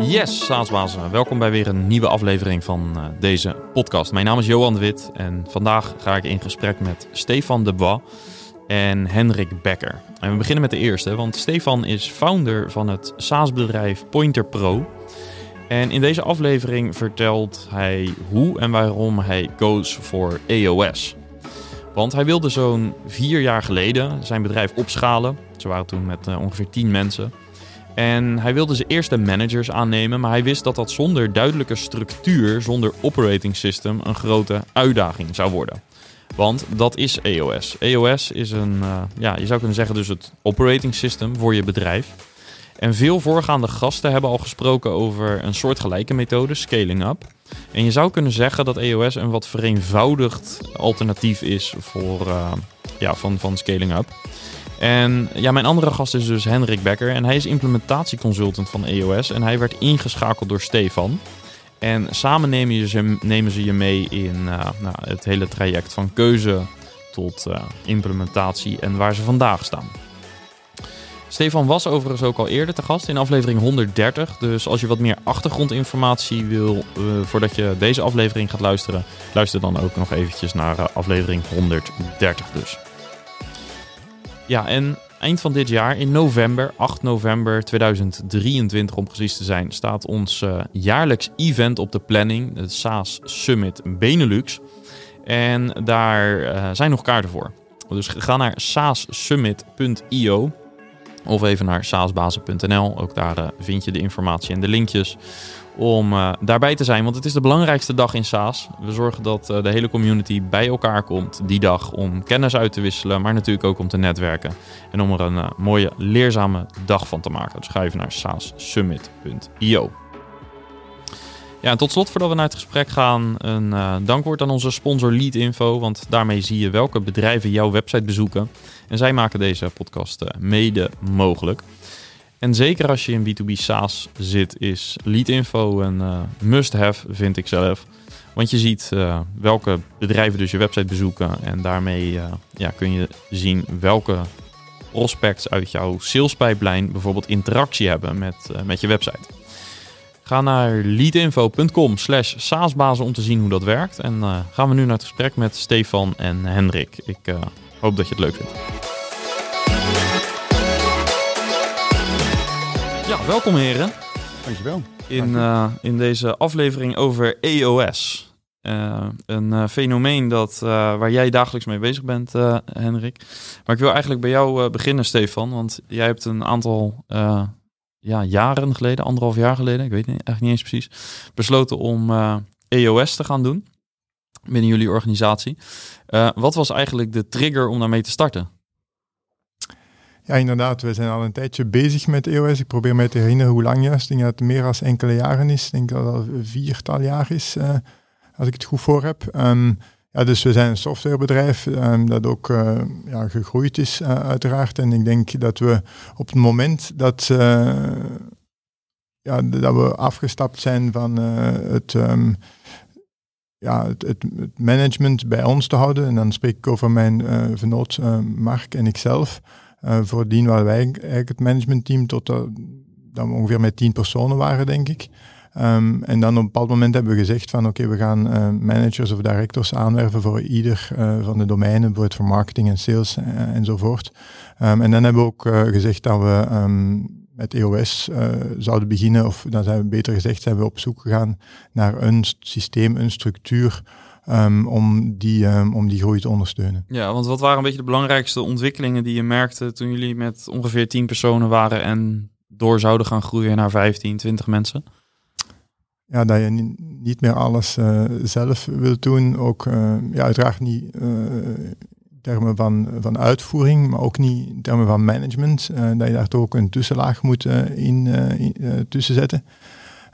Yes, Saasbazen. Welkom bij weer een nieuwe aflevering van uh, deze podcast. Mijn naam is Johan de Wit en vandaag ga ik in gesprek met Stefan de Bois en Henrik Becker. En we beginnen met de eerste, want Stefan is founder van het SaaS-bedrijf Pointer Pro. En in deze aflevering vertelt hij hoe en waarom hij koos voor EOS. Want hij wilde zo'n vier jaar geleden zijn bedrijf opschalen. Ze waren toen met uh, ongeveer 10 mensen. En hij wilde zijn eerste managers aannemen, maar hij wist dat dat zonder duidelijke structuur, zonder operating system, een grote uitdaging zou worden. Want dat is EOS. EOS is een, uh, ja, je zou kunnen zeggen dus het operating system voor je bedrijf. En veel voorgaande gasten hebben al gesproken over een soortgelijke methode, scaling up. En je zou kunnen zeggen dat EOS een wat vereenvoudigd alternatief is voor, uh, ja, van, van scaling up. En ja, mijn andere gast is dus Henrik Becker. En hij is implementatieconsultant van EOS. En hij werd ingeschakeld door Stefan. En samen nemen, ze, nemen ze je mee in uh, nou, het hele traject van keuze tot uh, implementatie en waar ze vandaag staan. Stefan was overigens ook al eerder te gast in aflevering 130. Dus als je wat meer achtergrondinformatie wil uh, voordat je deze aflevering gaat luisteren, luister dan ook nog eventjes naar aflevering 130 dus. Ja, en eind van dit jaar, in november, 8 november 2023 om precies te zijn, staat ons uh, jaarlijks event op de planning, het SaaS Summit Benelux. En daar uh, zijn nog kaarten voor. Dus ga naar saassummit.io of even naar saasbazen.nl. Ook daar uh, vind je de informatie en de linkjes om uh, daarbij te zijn. Want het is de belangrijkste dag in SaaS. We zorgen dat uh, de hele community bij elkaar komt die dag om kennis uit te wisselen, maar natuurlijk ook om te netwerken. En om er een mooie, leerzame dag van te maken. Dus ga naar saassummit.io. Ja, en tot slot, voordat we naar het gesprek gaan, een dankwoord aan onze sponsor Leadinfo. Want daarmee zie je welke bedrijven jouw website bezoeken. En zij maken deze podcast mede mogelijk. En zeker als je in B2B SaaS zit, is Leadinfo een uh, must-have, vind ik zelf. Want je ziet welke bedrijven dus je website bezoeken. En daarmee ja, kun je zien welke prospects uit jouw salespipeline bijvoorbeeld interactie hebben met, met je website. Ga naar leadinfo.com slash saasbazen om te zien hoe dat werkt. En gaan we nu naar het gesprek met Stefan en Hendrik. Ik hoop dat je het leuk vindt. Ja, welkom heren. Dankjewel. In, uh, in deze aflevering over EOS. Een fenomeen dat, waar jij dagelijks mee bezig bent, Henrik. Maar ik wil eigenlijk bij jou beginnen, Stefan. Want jij hebt een aantal ja, jaren geleden, anderhalf jaar geleden, ik weet niet, eigenlijk niet eens precies, besloten om EOS te gaan doen binnen jullie organisatie. wat was eigenlijk de trigger om daarmee te starten? Ja, inderdaad. We zijn al een tijdje bezig met EOS. Ik probeer mij te herinneren hoe lang juist. Ik denk dat het meer dan enkele jaren is. Ik denk dat het al viertal jaar is, uh, als ik het goed voor heb. Um, dus we zijn een softwarebedrijf um, dat ook uh, ja, gegroeid is, uh, uiteraard. En ik denk dat we op het moment dat, ja, dat we afgestapt zijn van het... Um, ja, het, management bij ons te houden. En dan spreek ik over mijn vernoot Mark en ikzelf. Voordien waren wij eigenlijk het managementteam tot dat we ongeveer met tien personen waren, denk ik. Um, en dan op een bepaald moment hebben we gezegd van oké, we gaan uh, managers of directors aanwerven voor ieder van de domeinen, bijvoorbeeld voor marketing en sales enzovoort. Um, en dan hebben we ook gezegd dat we um, met EOS zouden beginnen, of dan zijn we beter gezegd, zijn we op zoek gegaan naar een systeem, een structuur om, die, om die groei te ondersteunen. Ja, want wat waren een beetje de belangrijkste ontwikkelingen die je merkte toen jullie met ongeveer 10 personen waren en door zouden gaan groeien naar 15, 20 mensen? Ja, dat je niet meer alles uh, zelf wilt doen. Ook uh, ja, uiteraard niet uh, in termen van, van uitvoering, maar ook niet in termen van management. dat je daar toch ook een tussenlaag moet in, in tussen zetten.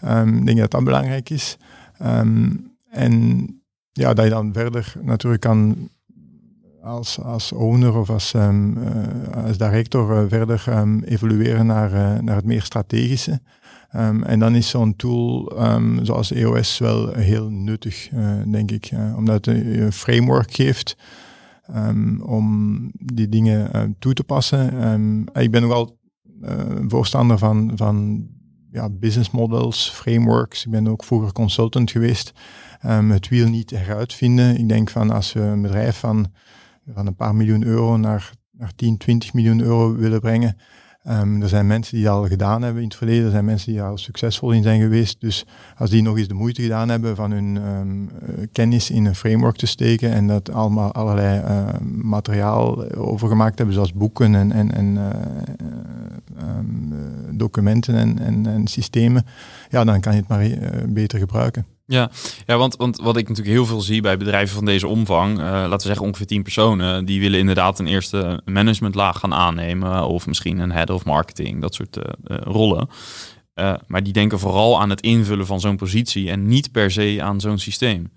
Um, ik denk dat dat belangrijk is. en ja, dat je dan verder natuurlijk kan als, als owner of als, uh, als director verder evolueren naar, naar het meer strategische. Um, en dan is zo'n tool zoals EOS wel heel nuttig, denk ik, omdat het een framework geeft om die dingen toe te passen. ik ben nogal voorstander van, van ja, business models, frameworks. Ik ben ook vroeger consultant geweest. Het wiel niet heruitvinden. Ik denk van als we een bedrijf van, van een paar miljoen euro naar, naar 10, 20 miljoen euro willen brengen, Um, er zijn mensen die dat al gedaan hebben in het verleden, er zijn mensen die al succesvol in zijn geweest. Dus als die nog eens de moeite gedaan hebben van hun um, kennis in een framework te steken en dat allemaal allerlei uh, materiaal overgemaakt hebben, zoals boeken en, en, en um, documenten en, en, en, systemen, ja, dan kan je het maar beter gebruiken. Ja, ja want, wat ik natuurlijk heel veel zie bij bedrijven van deze omvang, uh, laten we zeggen ongeveer 10 personen, die willen inderdaad een eerste managementlaag gaan aannemen of misschien een head of marketing, dat soort uh, uh, rollen. maar die denken vooral aan het invullen van zo'n positie en niet per se aan zo'n systeem.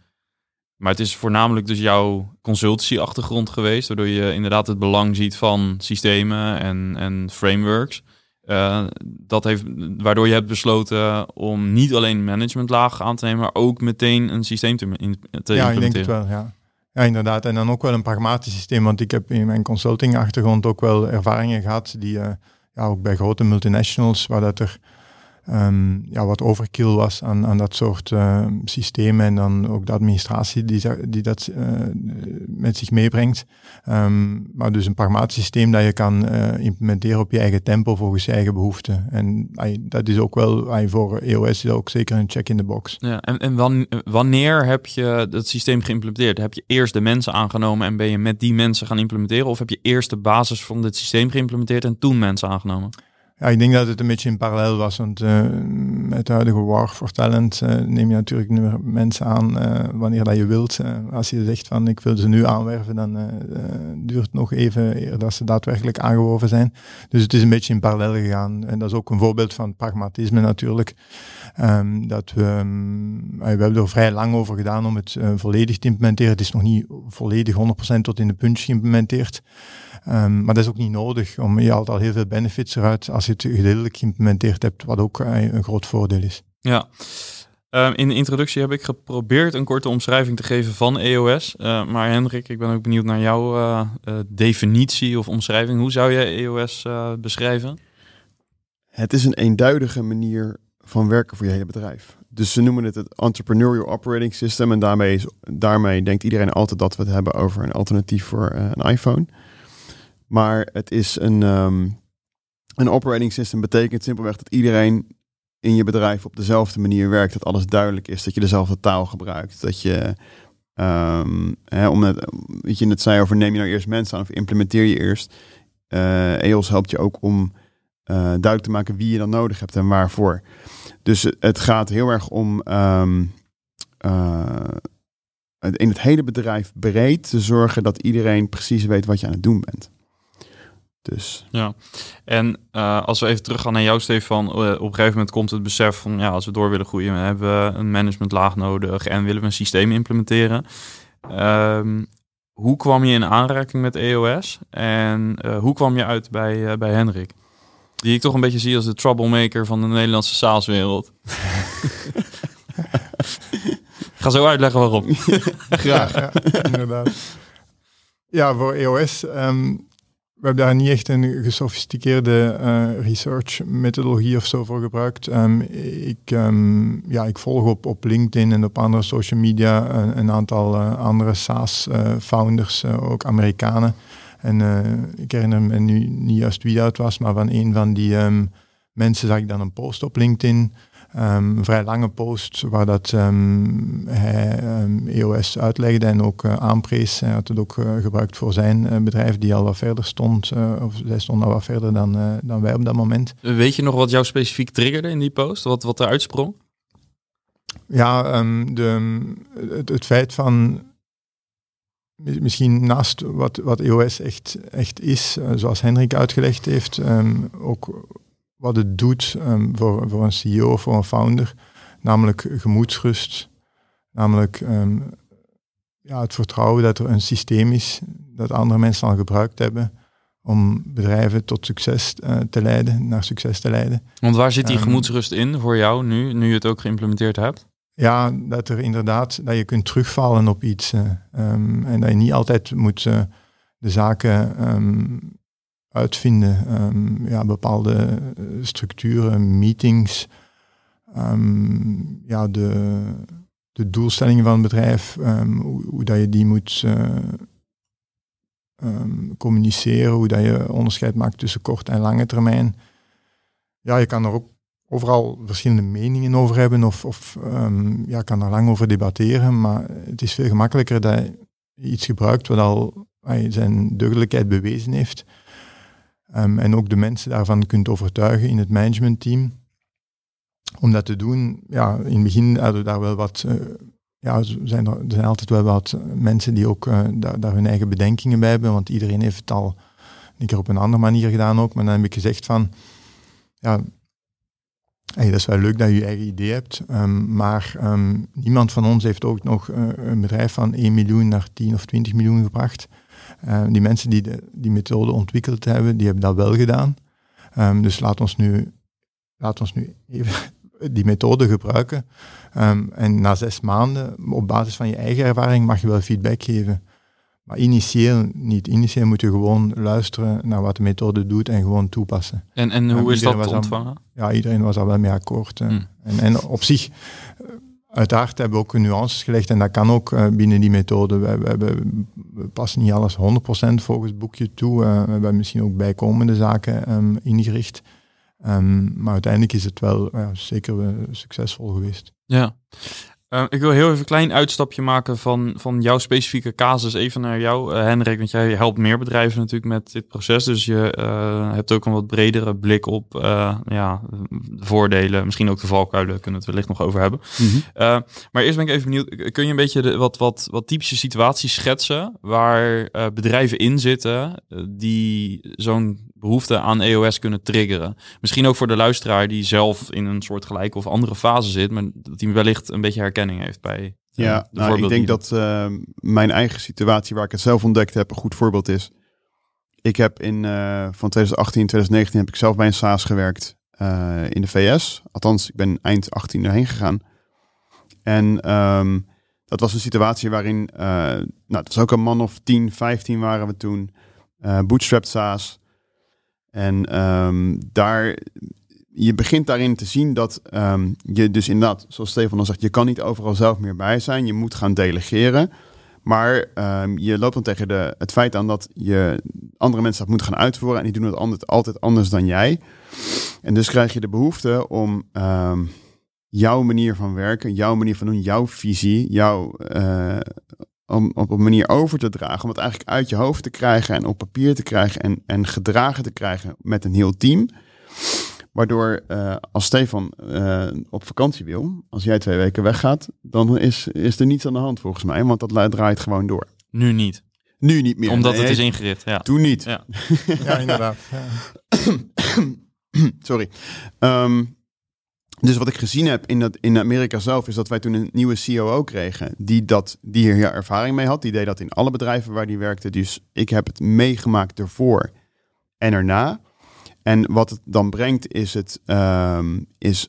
Maar het is voornamelijk dus jouw consultancy-achtergrond geweest, waardoor je inderdaad het belang ziet van systemen en, en frameworks. Uh, dat heeft, waardoor je hebt besloten om niet alleen managementlaag aan te nemen, maar ook meteen een systeem te, in, te ja, ik denk het wel, ja. Ja, inderdaad. En dan ook wel een pragmatisch systeem, want ik heb in mijn consulting-achtergrond ook wel ervaringen gehad die, uh, ja, ook bij grote multinationals, waar dat er um, ja, wat overkill was aan, aan dat soort uh, systemen en dan ook de administratie die, die dat uh, met zich meebrengt. Um, maar dus een pragmatisch systeem dat je kan uh, implementeren op je eigen tempo volgens je eigen behoeften. En dat is ook wel voor EOS ook zeker een check in de box. Ja, en en wanneer heb je het systeem geïmplementeerd? Heb je eerst de mensen aangenomen en ben je met die mensen gaan implementeren? Of heb je eerst de basis van dit systeem geïmplementeerd en toen mensen aangenomen? Ja, ik denk dat het een beetje in parallel was. Want uh, met de huidige war for talent uh, neem je natuurlijk nu mensen aan uh, wanneer dat je wilt. als je zegt van ik wil ze nu aanwerven, dan duurt het nog even eer dat ze daadwerkelijk aangeworven zijn. Dus het is een beetje in parallel gegaan. En dat is ook een voorbeeld van pragmatisme natuurlijk. Um, dat we, um, we hebben er vrij lang over gedaan om het volledig te implementeren. Het is nog niet volledig 100% tot in de punch geïmplementeerd. Um, maar dat is ook niet nodig, om je haalt al heel veel benefits eruit als je het gedeeltelijk geïmplementeerd hebt, wat ook uh, een groot voordeel is. Ja. Um, in de introductie heb ik geprobeerd een korte omschrijving te geven van EOS. Uh, maar Hendrik, ik ben ook benieuwd naar jouw uh, definitie of omschrijving. Hoe zou jij EOS beschrijven? Het is een eenduidige manier van werken voor je hele bedrijf. Dus ze noemen het het Entrepreneurial Operating System. En daarmee, is, daarmee denkt iedereen altijd dat we het hebben over een alternatief voor een iPhone. Maar het is een, um, een operating system betekent simpelweg dat iedereen in je bedrijf op dezelfde manier werkt. Dat alles duidelijk is. Dat je dezelfde taal gebruikt. Dat je, um, hè, om net, weet je net zei over neem je nou eerst mensen aan of implementeer je eerst. EOS helpt je ook om duidelijk te maken wie je dan nodig hebt en waarvoor. Dus het gaat heel erg om um, uh, in het hele bedrijf breed te zorgen dat iedereen precies weet wat je aan het doen bent. Dus. Ja, en uh, als we even teruggaan naar jou, Stefan. Uh, op een gegeven moment komt het besef van ja, als we door willen groeien, hebben we een managementlaag nodig en willen we een systeem implementeren. Um, hoe kwam je in aanraking met EOS en hoe kwam je uit bij, bij Hendrik? Die ik toch een beetje zie als de troublemaker van de Nederlandse saleswereld. ga zo uitleggen waarom. Graag, ja, inderdaad. Ja, voor EOS um, we hebben daar niet echt een gesofisticeerde uh, research methodologie of zo voor gebruikt. Um, ik, um, ja, ik volg op, op LinkedIn en op andere social media een, een aantal uh, andere SaaS-founders, uh, ook Amerikanen. En ik herinner me nu niet juist wie dat was, maar van een van die um, mensen zag ik dan een post op LinkedIn um, een vrij lange post waar dat um, hij EOS uitlegde en ook uh, aanprees. Hij had het ook uh, gebruikt voor zijn bedrijf die al wat verder stond, of zij stond al wat verder dan, dan wij op dat moment. Weet je nog wat jou specifiek triggerde in die post? Wat, wat er uitsprong? Ja, de, het, het feit van misschien naast wat, wat EOS echt, echt is, zoals Hendrik uitgelegd heeft, um, ook wat het doet um, voor, voor een CEO voor een founder, namelijk gemoedsrust, namelijk um, ja, het vertrouwen dat er een systeem is dat andere mensen al gebruikt hebben om bedrijven tot succes uh, te leiden, naar succes te leiden. Want waar zit die gemoedsrust in voor jou nu, nu je het ook geïmplementeerd hebt? Ja, dat er inderdaad, dat je kunt terugvallen op iets uh, en dat je niet altijd moet uh, de zaken uitvinden. Um, ja, bepaalde eh, structuren, meetings, ehm, ja, de, de doelstellingen van het bedrijf, ehm, hoe, hoe, dat je die moet ehm, communiceren, hoe dat je onderscheid maakt tussen kort en lange termijn. Ja, je kan er ook overal verschillende meningen over hebben of, of ja, kan er lang over debatteren, maar het is veel gemakkelijker dat je iets gebruikt wat al zijn deugdelijkheid bewezen heeft. Um, en ook de mensen daarvan kunt overtuigen in het managementteam. Om dat te doen, ja, in het begin hadden we daar wel wat, uh, ja, zijn er, zijn altijd wel wat mensen die ook daar, daar, hun eigen bedenkingen bij hebben, want iedereen heeft het al een keer op een andere manier gedaan ook. Maar dan heb ik gezegd van, ja, hey, dat is wel leuk dat je je eigen idee hebt, um, maar um, niemand van ons heeft ook nog uh, een bedrijf van 1 miljoen naar 10 of 20 miljoen gebracht. Uh, die mensen die de, die methode ontwikkeld hebben, die hebben dat wel gedaan. Dus laat ons nu, laat ons nu even die methode gebruiken. En na zes maanden, op basis van je eigen ervaring, mag je wel feedback geven. Maar initieel niet. Initieel moet je gewoon luisteren naar wat de methode doet en gewoon toepassen. En, en hoe is dat ontvangen? ja, iedereen was daar wel mee akkoord. Hmm. En, en op zich, Uiteraard hebben we ook nuances gelegd en dat kan ook uh, binnen die methode. We, we, we passen niet alles 100% volgens het boekje toe. Uh, we hebben misschien ook bijkomende zaken um, ingericht. Um, maar uiteindelijk is het wel uh, zeker succesvol geweest. Ja, uh, ik wil heel even een klein uitstapje maken van, van jouw specifieke casus even naar jou, uh, Hendrik. Want jij helpt meer bedrijven natuurlijk met dit proces. Dus je uh, hebt ook een wat bredere blik op ja, de voordelen. Misschien ook de valkuilen, kunnen we het wellicht nog over hebben. Mm -hmm. maar eerst ben ik even benieuwd, kun je een beetje de, wat, wat, wat typische situaties schetsen waar bedrijven in zitten die zo'n behoefte aan EOS kunnen triggeren. Misschien ook voor de luisteraar die zelf in een soort gelijke of andere fase zit, maar dat hij wellicht een beetje herkenning heeft bij. Uh, ja, nou, ik denk dat uh, mijn eigen situatie waar ik het zelf ontdekt heb een goed voorbeeld is. Ik heb in uh, van 2018 2019 heb ik zelf bij een SaaS gewerkt in de VS. Althans, ik ben eind 18 erheen gegaan. En um, dat was een situatie waarin, nou, dat was ook een man of 10, 15 waren we toen. bootstrapped SaaS. En um, daar, je begint daarin te zien dat um, je dus inderdaad, zoals Stefan al zegt, je kan niet overal zelf meer bij zijn. Je moet gaan delegeren. Maar um, je loopt dan tegen de, het feit aan dat je andere mensen dat moet gaan uitvoeren. En die doen het altijd anders dan jij. En dus krijg je de behoefte om jouw manier van werken, jouw manier van doen, jouw visie, jouw uh, om op een manier over te dragen, om het eigenlijk uit je hoofd te krijgen en op papier te krijgen en, en gedragen te krijgen met een heel team. Waardoor uh, als Stefan uh, op vakantie wil, als jij twee weken weggaat, dan is, is er niets aan de hand volgens mij, want dat draait gewoon door. Nu niet. Nu niet meer. Omdat het is ingericht, ja. Toen niet. Ja, ja inderdaad. Sorry. Um, dus wat ik gezien heb in, dat, in Amerika zelf, is dat wij toen een nieuwe COO kregen, die, dat, die hier ervaring mee had. Die deed dat in alle bedrijven waar die werkte. Dus ik heb het meegemaakt ervoor en erna. En wat het dan brengt, is, het, um, is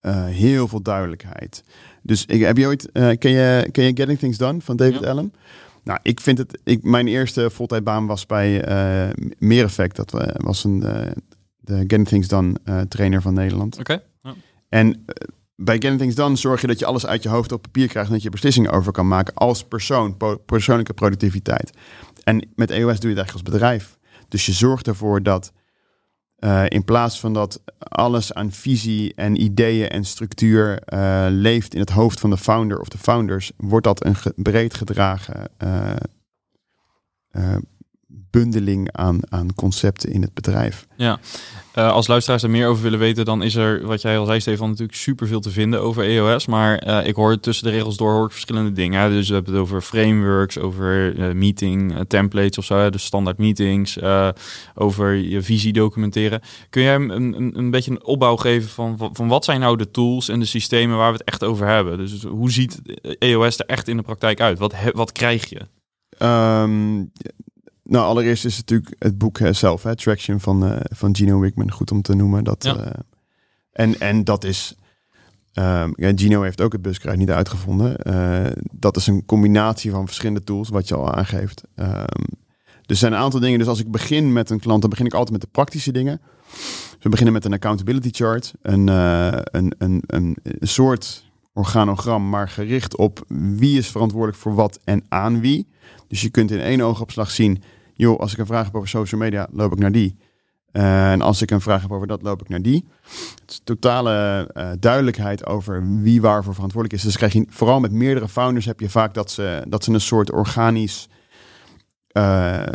uh, heel veel duidelijkheid. Dus ik, heb je ooit, uh, ken, je, ken je Getting Things Done van David ja. Allen? Nou, ik vind het, ik, mijn eerste voltijdbaan was bij uh, Meer Effect. Dat was een, de Getting Things Done trainer van Nederland. Oké. Okay. En uh, bij Getting Things Done zorg je dat je alles uit je hoofd op papier krijgt en dat je beslissingen over kan maken als persoon, persoonlijke productiviteit. En met EOS doe je het eigenlijk als bedrijf. Dus je zorgt ervoor dat uh, in plaats van dat alles aan visie en ideeën en structuur uh, leeft in het hoofd van de founder of de founders, wordt dat een breed gedragen bundeling aan, aan concepten in het bedrijf. Ja, uh, als luisteraars er meer over willen weten, dan is er, wat jij al zei Stefan, natuurlijk superveel te vinden over EOS. Maar uh, ik hoor tussen de regels door hoor ik verschillende dingen. Hè. Dus we hebben het over frameworks, over uh, meeting templates of zo, hè, dus standaard meetings, over je visie documenteren. Kun jij een, een, een beetje een opbouw geven van, van wat zijn nou de tools en de systemen waar we het echt over hebben? Dus hoe ziet EOS er echt in de praktijk uit? Wat, wat krijg je? Um, nou, allereerst is het natuurlijk het boek uh, zelf, hè, Traction van, uh, van Gino Wickman, goed om te noemen. Dat, ja. uh, en, en dat is, um, ja, Gino heeft ook het buskruid niet uitgevonden. dat is een combinatie van verschillende tools, wat je al aangeeft. Um, er zijn een aantal dingen, dus als ik begin met een klant, dan begin ik altijd met de praktische dingen. we beginnen met een accountability chart. Een, een, een, een, een soort organogram, maar gericht op wie is verantwoordelijk voor wat en aan wie. Dus je kunt in één oogopslag zien, joh, als ik een vraag heb over social media, loop ik naar die. Uh, en als ik een vraag heb over dat, loop ik naar die. Het is totale uh, duidelijkheid over wie waarvoor verantwoordelijk is. Dus krijg je vooral met meerdere founders heb je vaak dat ze, dat ze een soort organisch uh,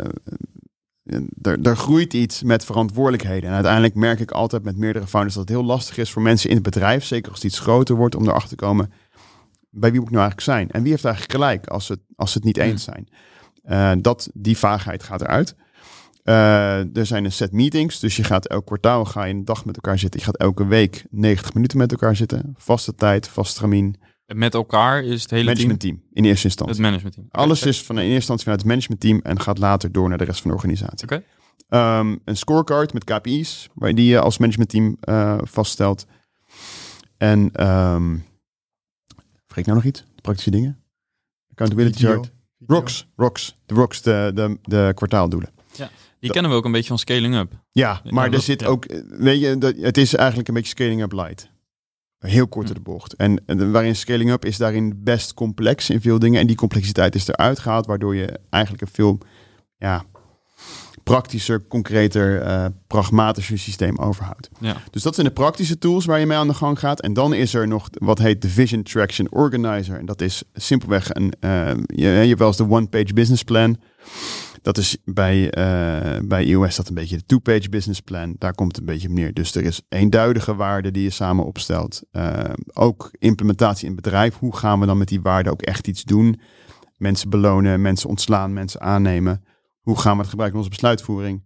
er, er groeit iets met verantwoordelijkheden. En uiteindelijk merk ik altijd met meerdere founders dat het heel lastig is voor mensen in het bedrijf, zeker als het iets groter wordt, om erachter te komen bij wie moet ik nou eigenlijk zijn? En wie heeft eigenlijk gelijk als ze, als ze het niet eens zijn? Uh, dat, die vaagheid gaat eruit. Uh, er zijn een set meetings, dus je gaat elk kwartaal ga je een dag met elkaar zitten. Je gaat elke week 90 minuten met elkaar zitten. Vaste tijd, vast termijn. Met elkaar is het hele management team? in eerste instantie. Het management team. Alles is van in eerste instantie vanuit het management team en gaat later door naar de rest van de organisatie. Oké. Okay. Um, een scorecard met KPI's, waar die je als management team uh, vaststelt. En um, vergeet nou nog iets? De praktische dingen? Accountability chart. Rocks, rocks. De rocks, de, de, de kwartaaldoelen. Ja, die kennen we ook een beetje van scaling up. Ja, maar er dat- zit ja. ook, weet je, dat, het is eigenlijk een beetje scaling up light. Heel kort Hm. de bocht. En, en waarin scaling up is daarin best complex in veel dingen. En die complexiteit is eruit gehaald, waardoor je eigenlijk een veel ja, praktischer, concreter, eh, pragmatischer systeem overhoudt. Ja. Dus dat zijn de praktische tools waar je mee aan de gang gaat. En dan is er nog wat heet de Vision Traction Organizer. En dat is simpelweg een, eh, je, je hebt wel eens de one-page business plan. Dat is bij, eh, bij iOS dat een beetje de two-page business plan. Daar komt het een beetje op neer. Dus er is eenduidige waarde die je samen opstelt. Ook implementatie in het bedrijf. Hoe gaan we dan met die waarden ook echt iets doen? Mensen belonen, mensen ontslaan, mensen aannemen. Hoe gaan we het gebruiken in onze besluitvoering?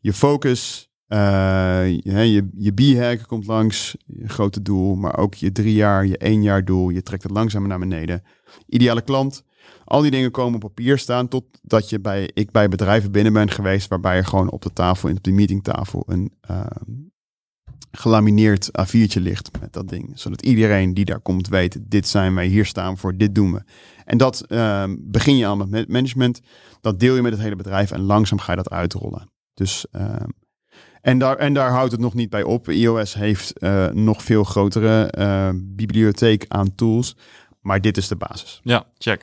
Je focus, eh, je, je, je B-hack komt langs, je grote doel, maar ook je drie jaar, je één jaar doel. Je trekt het langzamer naar beneden. Ideale klant. Al die dingen komen op papier staan totdat je bij, ik bij bedrijven binnen ben geweest, waarbij er gewoon op de tafel, op de meetingtafel, een eh, gelamineerd A4'tje ligt met dat ding. Zodat iedereen die daar komt weet, dit zijn wij, hier staan voor, dit doen we. En dat eh, begin je al met management. Dat deel je met het hele bedrijf en langzaam ga je dat uitrollen. Dus, eh, en, daar, en daar houdt het nog niet bij op. iOS heeft eh, nog veel grotere eh, bibliotheek aan tools. Maar dit is de basis. Ja, check.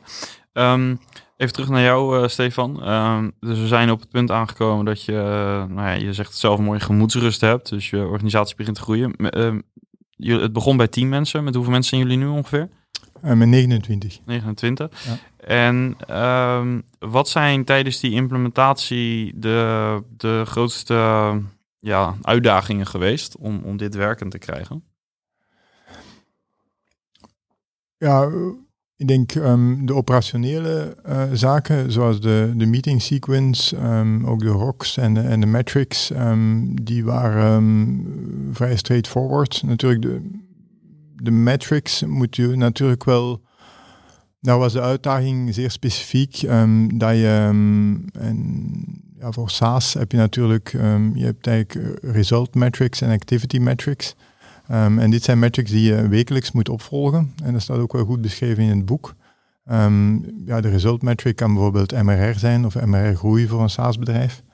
Ehm, even terug naar jou, eh, Stefan. Ehm, dus we zijn op het punt aangekomen dat je, eh, nou ja, je zegt het zelf mooi, gemoedsrust hebt. Dus je organisatie begint te groeien. Ehm, je, het begon bij 10 mensen. Met hoeveel mensen zijn jullie nu ongeveer? Eh, met 29. 29. Ja. En ehm, wat zijn tijdens die implementatie de, de grootste ja, uitdagingen geweest om, om dit werkend te krijgen? Ja, ik denk ehm, de operationele eh, zaken, zoals de, de meeting sequence, ehm, ook de rocks en de, en de metrics, ehm, die waren vrij straightforward. Natuurlijk, de, de metrics moet je natuurlijk wel. Daar was de uitdaging zeer specifiek. dat je, en ja, voor SaaS heb je natuurlijk, je hebt eigenlijk result metrics en activity metrics. Um, en dit zijn metrics die je wekelijks moet opvolgen. En dat staat ook wel goed beschreven in het boek. Um, ja, de result metric kan bijvoorbeeld MRR zijn of MRR-groei voor een SaaS-bedrijf. Um,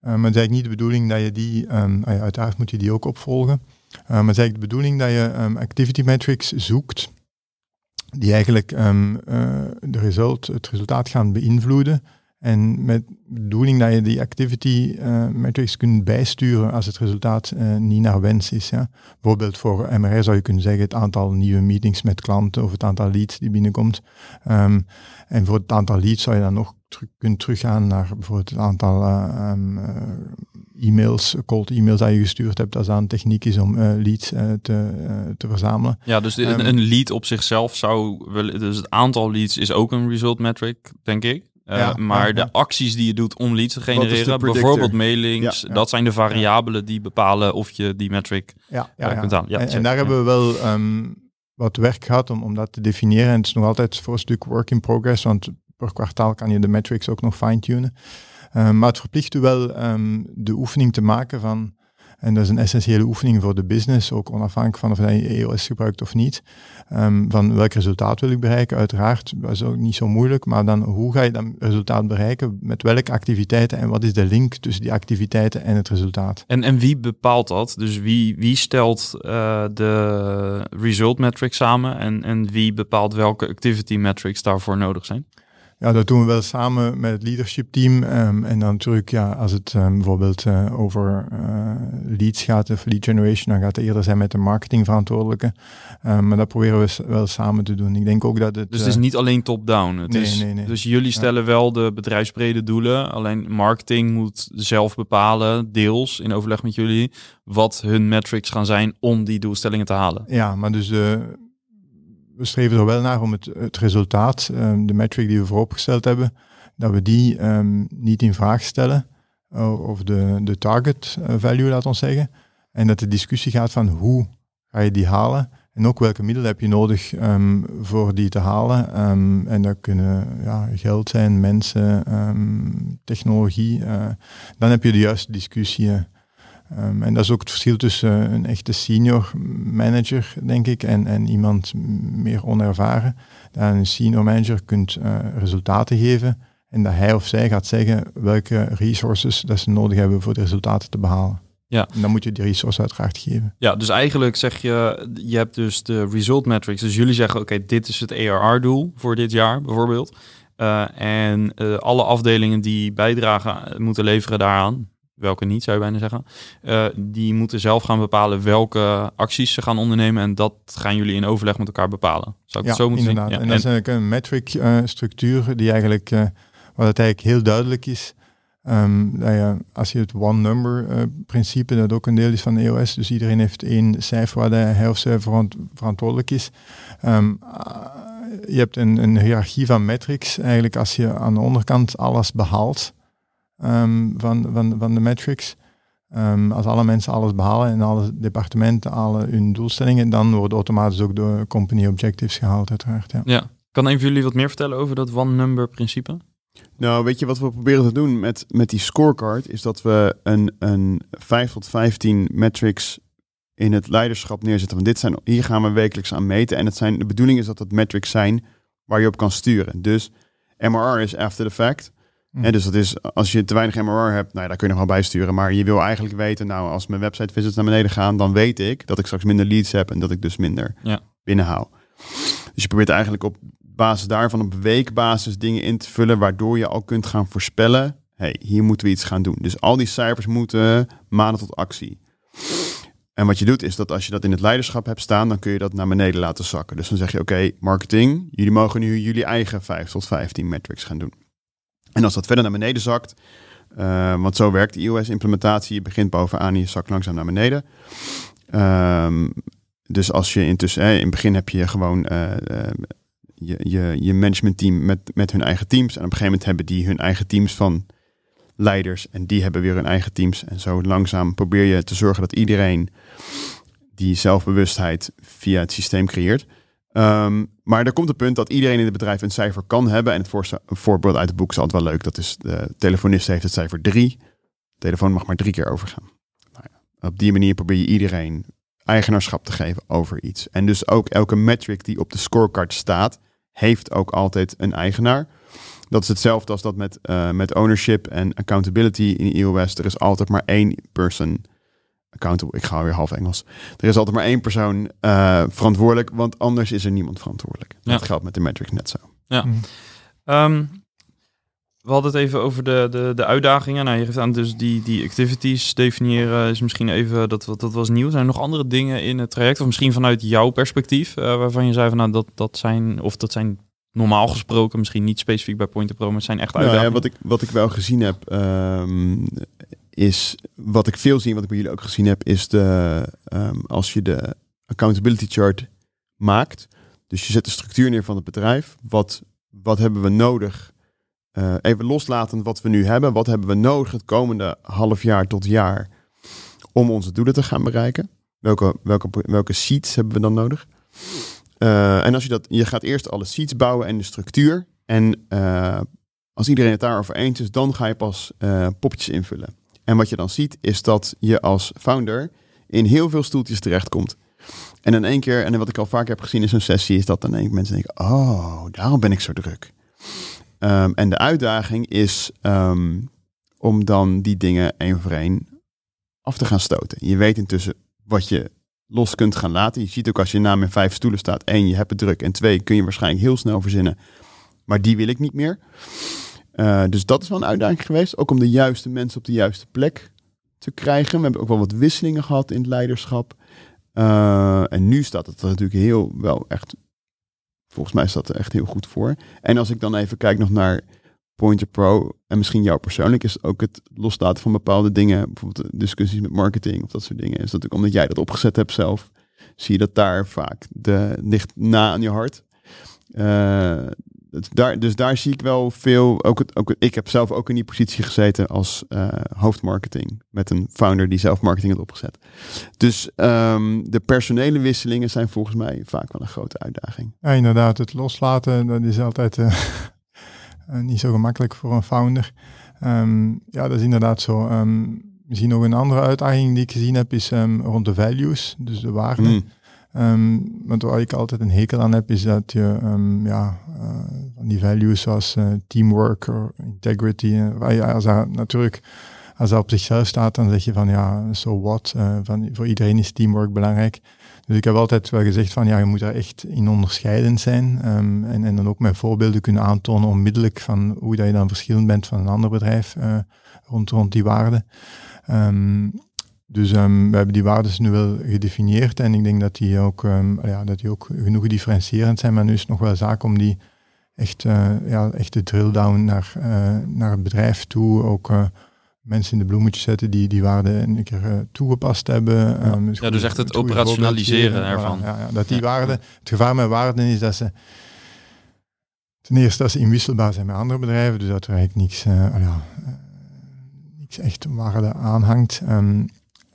maar het is eigenlijk niet de bedoeling dat je die, ah uiteraard moet je die ook opvolgen. Maar het is eigenlijk de bedoeling dat je activity metrics zoekt die eigenlijk uh, de result, het resultaat gaan beïnvloeden. En met de bedoeling dat je die activity uh, metrics kunt bijsturen als het resultaat uh, niet naar wens is. Ja. Bijvoorbeeld voor MRR zou je kunnen zeggen het aantal nieuwe meetings met klanten of het aantal leads die binnenkomt. Um, en voor het aantal leads zou je dan nog terug, kunnen teruggaan naar bijvoorbeeld het aantal uh, um, e-mails, cold e-mails dat je gestuurd hebt, als dat een techniek is om uh, leads uh, te, uh, te verzamelen. Ja, dus de, um, een lead op zichzelf zou wel, dus het aantal leads is ook een result metric, denk ik. Ja, maar ja, de acties die je doet om leads te genereren, bijvoorbeeld mailings, dat zijn de variabelen die bepalen of je die metric ja, uh, kunt aan. en, en, daar hebben we wel um, wat werk gehad om, om dat te definiëren. En het is nog altijd voor een stuk work in progress, want per kwartaal kan je de metrics ook nog fine-tunen. Um, maar het verplicht u wel um, de oefening te maken van En dat is een essentiële oefening voor de business, ook onafhankelijk van of je EOS gebruikt of niet. Ehm, van welk resultaat wil ik bereiken? Uiteraard, dat is ook niet zo moeilijk, maar dan hoe ga je dat resultaat bereiken? Met welke activiteiten en wat is de link tussen die activiteiten en het resultaat? En, en wie bepaalt dat? Dus wie, wie stelt uh, de result metrics samen en, en wie bepaalt welke activity metrics daarvoor nodig zijn? Ja, dat doen we wel samen met het leadership team. Um, en dan natuurlijk, ja, als het um, bijvoorbeeld uh, over uh, leads gaat, of lead generation, dan gaat het eerder zijn met de marketingverantwoordelijke. Um, maar dat proberen we wel samen te doen. Ik denk ook dat het... Dus het is niet alleen top-down. Nee, is, nee, nee. Dus jullie stellen ja. wel de bedrijfsbrede doelen. Alleen marketing moet zelf bepalen, deels in overleg met jullie, wat hun metrics gaan zijn om die doelstellingen te halen. Ja, maar dus de we streven er wel naar om het, het resultaat, um, de metric die we vooropgesteld hebben, dat we die um, niet in vraag stellen. Of de, de target value, laat ons zeggen. En dat de discussie gaat van hoe ga je die halen. En ook welke middelen heb je nodig um, voor die te halen. en dat kunnen ja, geld zijn, mensen, technologie. Uh, dan heb je de juiste discussie. Um, en dat is ook het verschil tussen een echte senior manager, denk ik, en, en iemand meer onervaren. Dat een senior manager kunt uh, resultaten geven en dat hij of zij gaat zeggen welke resources dat ze nodig hebben voor de resultaten te behalen. Ja. En dan moet je die resources uiteraard geven. Ja, dus eigenlijk zeg je, je hebt dus de result metrics. Dus jullie zeggen, oké, dit is het ARR-doel voor dit jaar bijvoorbeeld. Uh, en uh, alle afdelingen die bijdragen moeten leveren daaraan, welke niet, zou je bijna zeggen. Uh, die moeten zelf gaan bepalen welke acties ze gaan ondernemen. En dat gaan jullie in overleg met elkaar bepalen. Zou ik ja, het zo moeten inderdaad. zien? En, en dat is eigenlijk een metric uh, structuur die eigenlijk, uh, wat het eigenlijk heel duidelijk is. Um, dat je, als je het one number principe, dat ook een deel is van de EOS, dus iedereen heeft één cijfer waar hij of zij verant verantwoordelijk is. Um, je hebt een, een hiërarchie van metrics. Eigenlijk als je aan de onderkant alles behaalt, um, van, van, van de metrics. Um, als alle mensen alles behalen en alle departementen alle hun doelstellingen, dan worden automatisch ook de company objectives gehaald, uiteraard. Ja. ja. Kan een van jullie wat meer vertellen over dat one-number principe? Nou, weet je wat we proberen te doen met, met die scorecard? Is dat we een, een 5 tot 15 metrics in het leiderschap neerzetten. Want dit zijn, hier gaan we wekelijks aan meten. En het zijn, de bedoeling is dat het metrics zijn waar je op kan sturen. Dus MRR is after the fact. Mm. Dus dat is, als je te weinig MRR hebt, nou ja, daar kun je nog wel bijsturen. Maar je wil eigenlijk weten, nou, als mijn website visits naar beneden gaan, dan weet ik dat ik straks minder leads heb en dat ik dus minder ja. binnenhoud. Dus je probeert eigenlijk op basis daarvan op weekbasis dingen in te vullen, waardoor je al kunt gaan voorspellen, hey, hier moeten we iets gaan doen. Dus al die cijfers moeten maanden tot actie. En wat je doet is dat als je dat in het leiderschap hebt staan, dan kun je dat naar beneden laten zakken. Dus dan zeg je, oké, marketing, jullie mogen nu jullie eigen 5 tot 15 metrics gaan doen. En als dat verder naar beneden zakt, uh, want zo werkt de iOS-implementatie, je begint bovenaan en je zakt langzaam naar beneden. Um, dus als je intussen, eh, in het begin heb je gewoon uh, uh, je, je, je managementteam met, met hun eigen teams. En op een gegeven moment hebben die hun eigen teams van leiders en die hebben weer hun eigen teams. En zo langzaam probeer je te zorgen dat iedereen die zelfbewustheid via het systeem creëert. Um, maar er komt een punt dat iedereen in het bedrijf een cijfer kan hebben. En het een voorbeeld uit het boek is altijd wel leuk. Dat is de telefonist heeft het cijfer 3. De telefoon mag maar drie keer overgaan. Nou ja, op die manier probeer je iedereen eigenaarschap te geven over iets. En dus ook elke metric die op de scorecard staat, heeft ook altijd een eigenaar. Dat is hetzelfde als dat met, uh, met ownership en accountability in iOS. Er is altijd maar één person accountable. Ik ga weer half Engels. Er is altijd maar één persoon uh, verantwoordelijk, want anders is er niemand verantwoordelijk. Ja. Dat geldt met de metric net zo. Ja. Mhm. Um, we hadden het even over de, de, de uitdagingen. Nou, je geeft aan dus die, die activities definiëren is misschien even, dat, dat was nieuw. Zijn er nog andere dingen in het traject? Of misschien vanuit jouw perspectief, uh, waarvan je zei van nou, dat, dat zijn, of dat zijn normaal gesproken, misschien niet specifiek bij Point Pro, maar het zijn echt Nou uitdagingen. ja, wat, ik, wat ik wel gezien heb, um, is wat ik veel zie, wat ik bij jullie ook gezien heb, is de um, als je de accountability chart maakt. Dus je zet de structuur neer van het bedrijf. Wat, wat hebben we nodig? Uh, even loslaten wat we nu hebben. Wat hebben we nodig het komende half jaar tot jaar om onze doelen te gaan bereiken? Welke, welke, welke seats hebben we dan nodig? Uh, en als je dat, je gaat eerst alle seats bouwen en de structuur. En uh, als iedereen het daarover eens is, dan ga je pas poppetjes invullen. En wat je dan ziet is dat je als founder in heel veel stoeltjes terechtkomt. En in één keer, en wat ik al vaak heb gezien in zo'n sessie, is dat dan één mensen denken: Oh, daarom ben ik zo druk. Ehm, en de uitdaging is ehm, om dan die dingen één voor één af te gaan stoten. Je weet intussen wat je los kunt gaan laten. Je ziet ook als je naam in vijf stoelen staat, één, je hebt het druk. En twee, kun je waarschijnlijk heel snel verzinnen. Maar die wil ik niet meer. Uh, dus dat is wel een uitdaging geweest. Ook om de juiste mensen op de juiste plek te krijgen. We hebben ook wel wat wisselingen gehad in het leiderschap. Uh, en nu staat het er natuurlijk heel wel echt. Volgens mij staat er echt heel goed voor. En als ik dan even kijk nog naar Pointer Pro en misschien jou persoonlijk is ook het loslaten van bepaalde dingen, bijvoorbeeld discussies met marketing of dat soort dingen. Is dat ook omdat jij dat opgezet hebt zelf, zie je dat daar vaak de ligt na aan je hart. Uh, daar, dus daar zie ik wel veel. Ook, het, ook ik heb zelf ook in die positie gezeten als uh, hoofdmarketing. Met een founder die zelf marketing had opgezet. Dus um, de personele wisselingen zijn volgens mij vaak wel een grote uitdaging. Ja, inderdaad. Het loslaten, dat is altijd uh, niet zo gemakkelijk voor een founder. Um, ja, dat is inderdaad zo. Um, misschien nog een andere uitdaging die ik gezien heb, is rond de values, dus de waarden. Mm. Um, want waar ik altijd een hekel aan heb, is dat je um, ja, uh, die values zoals uh, teamwork of integrity, uh, als dat natuurlijk als dat op zichzelf staat, dan zeg je van ja, so what, van, voor iedereen is teamwork belangrijk. Dus ik heb altijd wel gezegd van ja, je moet daar echt in onderscheidend zijn um, en, en dan ook met voorbeelden kunnen aantonen onmiddellijk van hoe dat je dan verschillend bent van een ander bedrijf rond, rond die waarden. Um, dus um, we hebben die waarden nu wel gedefinieerd en ik denk dat die ook, um, ja, dat die ook genoeg differentiërend zijn, maar nu is het nog wel zaak om die echt, uh, ja, echt de drill down naar, uh, naar het bedrijf toe, ook uh, mensen in de bloemetjes zetten die die waarden een keer toegepast hebben. Ja, um, dus, ja, dus echt het operationaliseren ervan. Ja, ja, dat die waarden, het gevaar met waarden is dat ze ten eerste dat ze inwisselbaar zijn met andere bedrijven, dus dat er eigenlijk niks, ja, niks echt waarde aanhangt. Um,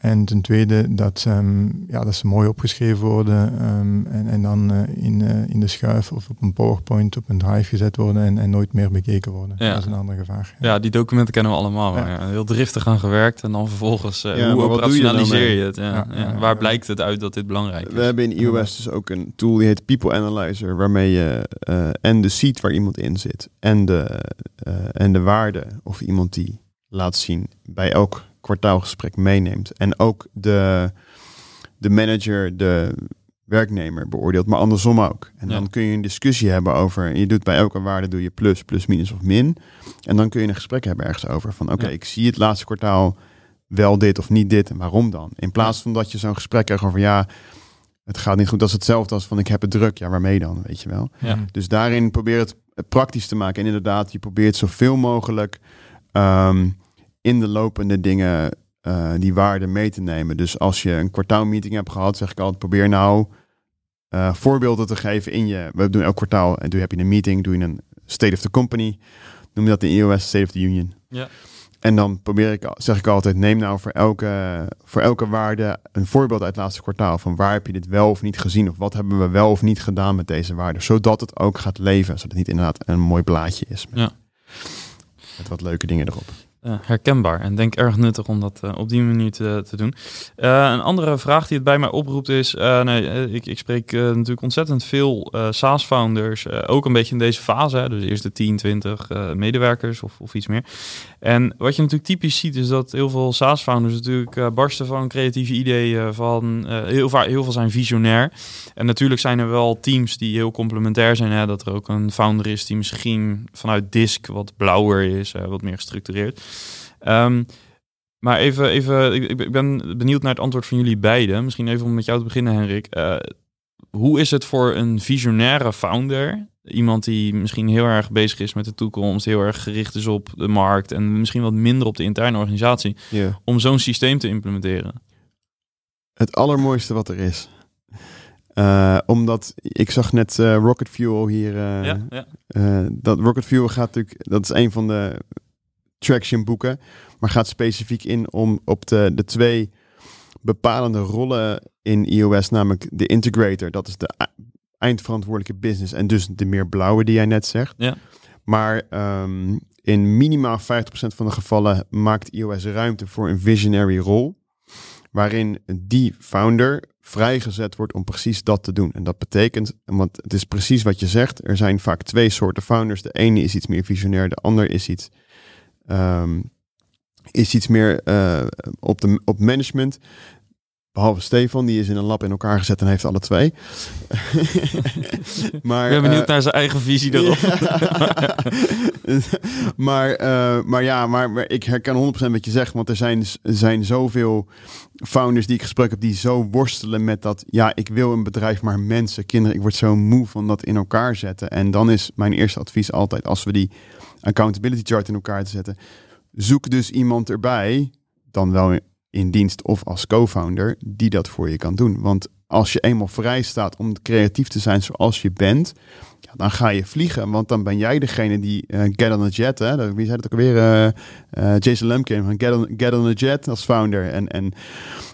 en ten tweede dat, um, ja, dat ze mooi opgeschreven worden um, en, en dan uh, in, uh, in de schuif of op een PowerPoint op een drive gezet worden en, en nooit meer bekeken worden. Ja. Dat is een ander gevaar. Ja, die documenten kennen we allemaal. Ja. Ja, heel driftig aan gewerkt en dan vervolgens uh, hoe operationaliseer je, je het? Ja. Waar blijkt het uit dat dit belangrijk is? We hebben in iOS dus ook een tool die heet People Analyzer, waarmee je en de seat waar iemand in zit en de, en de waarde of iemand die laat zien bij elk kwartaalgesprek meeneemt. En ook de, de manager, de werknemer beoordeelt, maar andersom ook. En dan kun je een discussie hebben over, je doet bij elke waarde doe je plus, plus, minus of min. En dan kun je een gesprek hebben ergens over van, oké, ik zie het laatste kwartaal wel dit of niet dit en waarom dan? In plaats van dat je zo'n gesprek krijgt over, ja, het gaat niet goed. Dat is hetzelfde als van, ik heb het druk. Ja, waarmee dan, weet je wel? Ja. Dus daarin probeer het praktisch te maken. En inderdaad, je probeert zoveel mogelijk um, in de lopende dingen uh, die waarde mee te nemen. Dus als je een kwartaalmeeting hebt gehad, zeg ik altijd, probeer nou uh, voorbeelden te geven in je. We doen elk kwartaal en doe heb je een meeting, doe je een State of the Company, noem dat in EOS State of the Union. Ja. En dan probeer ik, zeg ik altijd, neem nou voor elke, voor elke waarde een voorbeeld uit het laatste kwartaal. Van waar heb je dit wel of niet gezien? Of wat hebben we wel of niet gedaan met deze waarde? Zodat het ook gaat leven. Zodat het niet inderdaad een mooi blaadje is. Met, ja. met wat leuke dingen erop. Uh, herkenbaar en denk erg nuttig om dat uh, op die manier te, te doen. Uh, een andere vraag die het bij mij oproept is, nee, ik, ik spreek natuurlijk ontzettend veel SaaS-founders, ook een beetje in deze fase, dus eerst de 10, 20 medewerkers of, of iets meer. En wat je natuurlijk typisch ziet is dat heel veel SaaS-founders natuurlijk barsten van creatieve ideeën, van heel, vaak, heel veel zijn visionair. En natuurlijk zijn er wel teams die heel complementair zijn, dat er ook een founder is die misschien vanuit DISC wat blauwer is, wat meer gestructureerd. Um, maar even, even ik, ik, ben benieuwd naar het antwoord van jullie beiden. Misschien even om met jou te beginnen, Henrik. Hoe is het voor een visionaire founder, iemand die misschien heel erg bezig is met de toekomst, heel erg gericht is op de markt en misschien wat minder op de interne organisatie, yeah. om zo'n systeem te implementeren? Het allermooiste wat er is. Uh, omdat ik zag net uh, Rocket Fuel hier. Ja, ja. dat Rocket Fuel gaat natuurlijk. Dat is een van de traction boeken, maar gaat specifiek in om op de, de twee bepalende rollen in iOS, namelijk de integrator, dat is de eindverantwoordelijke business en dus de meer blauwe die jij net zegt. Ja. Maar ehm, in minimaal 50% van de gevallen maakt iOS ruimte voor een visionary rol. Waarin die founder vrijgezet wordt om precies dat te doen. En dat betekent, want het is precies wat je zegt, er zijn vaak twee soorten founders. De ene is iets meer visionair, de ander is iets, ehm, is iets meer uh, op, de, op management. Behalve Stefan, die is in een lab in elkaar gezet en heeft alle twee. maar, ik ben benieuwd uh, naar zijn eigen visie erop. maar, uh, maar ja, maar, maar, ik herken 100% wat je zegt. Want er zijn, zijn zoveel founders die ik gesproken heb... die zo worstelen met dat... ja, ik wil een bedrijf, maar mensen, kinderen... ik word zo moe van dat in elkaar zetten. En dan is mijn eerste advies altijd... als we die accountability chart in elkaar te zetten... zoek dus iemand erbij... dan wel in dienst of als co-founder die dat voor je kan doen. Want als je eenmaal vrij staat om creatief te zijn zoals je bent, ja, dan ga je vliegen. Want dan ben jij degene die uh, get on a jet, hè? wie zei het ook alweer? Uh, uh, Jason Lemkin van get on, get on a jet als founder. En, en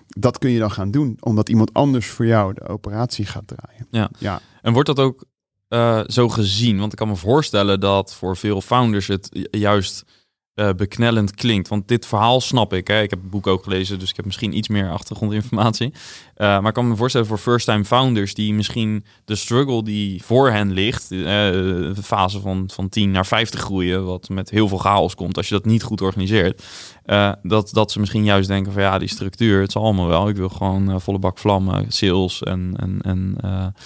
dat kun je dan gaan doen, omdat iemand anders voor jou de operatie gaat draaien. Ja, ja. en wordt dat ook zo gezien? Want ik kan me voorstellen dat voor veel founders het juist uh, beknellend klinkt. Want dit verhaal snap ik. Hè. Ik heb het boek ook gelezen, dus ik heb misschien iets meer achtergrondinformatie. Uh, maar ik kan me voorstellen voor first-time founders die misschien de struggle die voor hen ligt, uh, de fase van, van 10 naar 50 groeien, wat met heel veel chaos komt als je dat niet goed organiseert, dat, dat ze misschien juist denken van ja, die structuur, het zal allemaal wel. Ik wil gewoon volle bak vlammen, sales en... en, en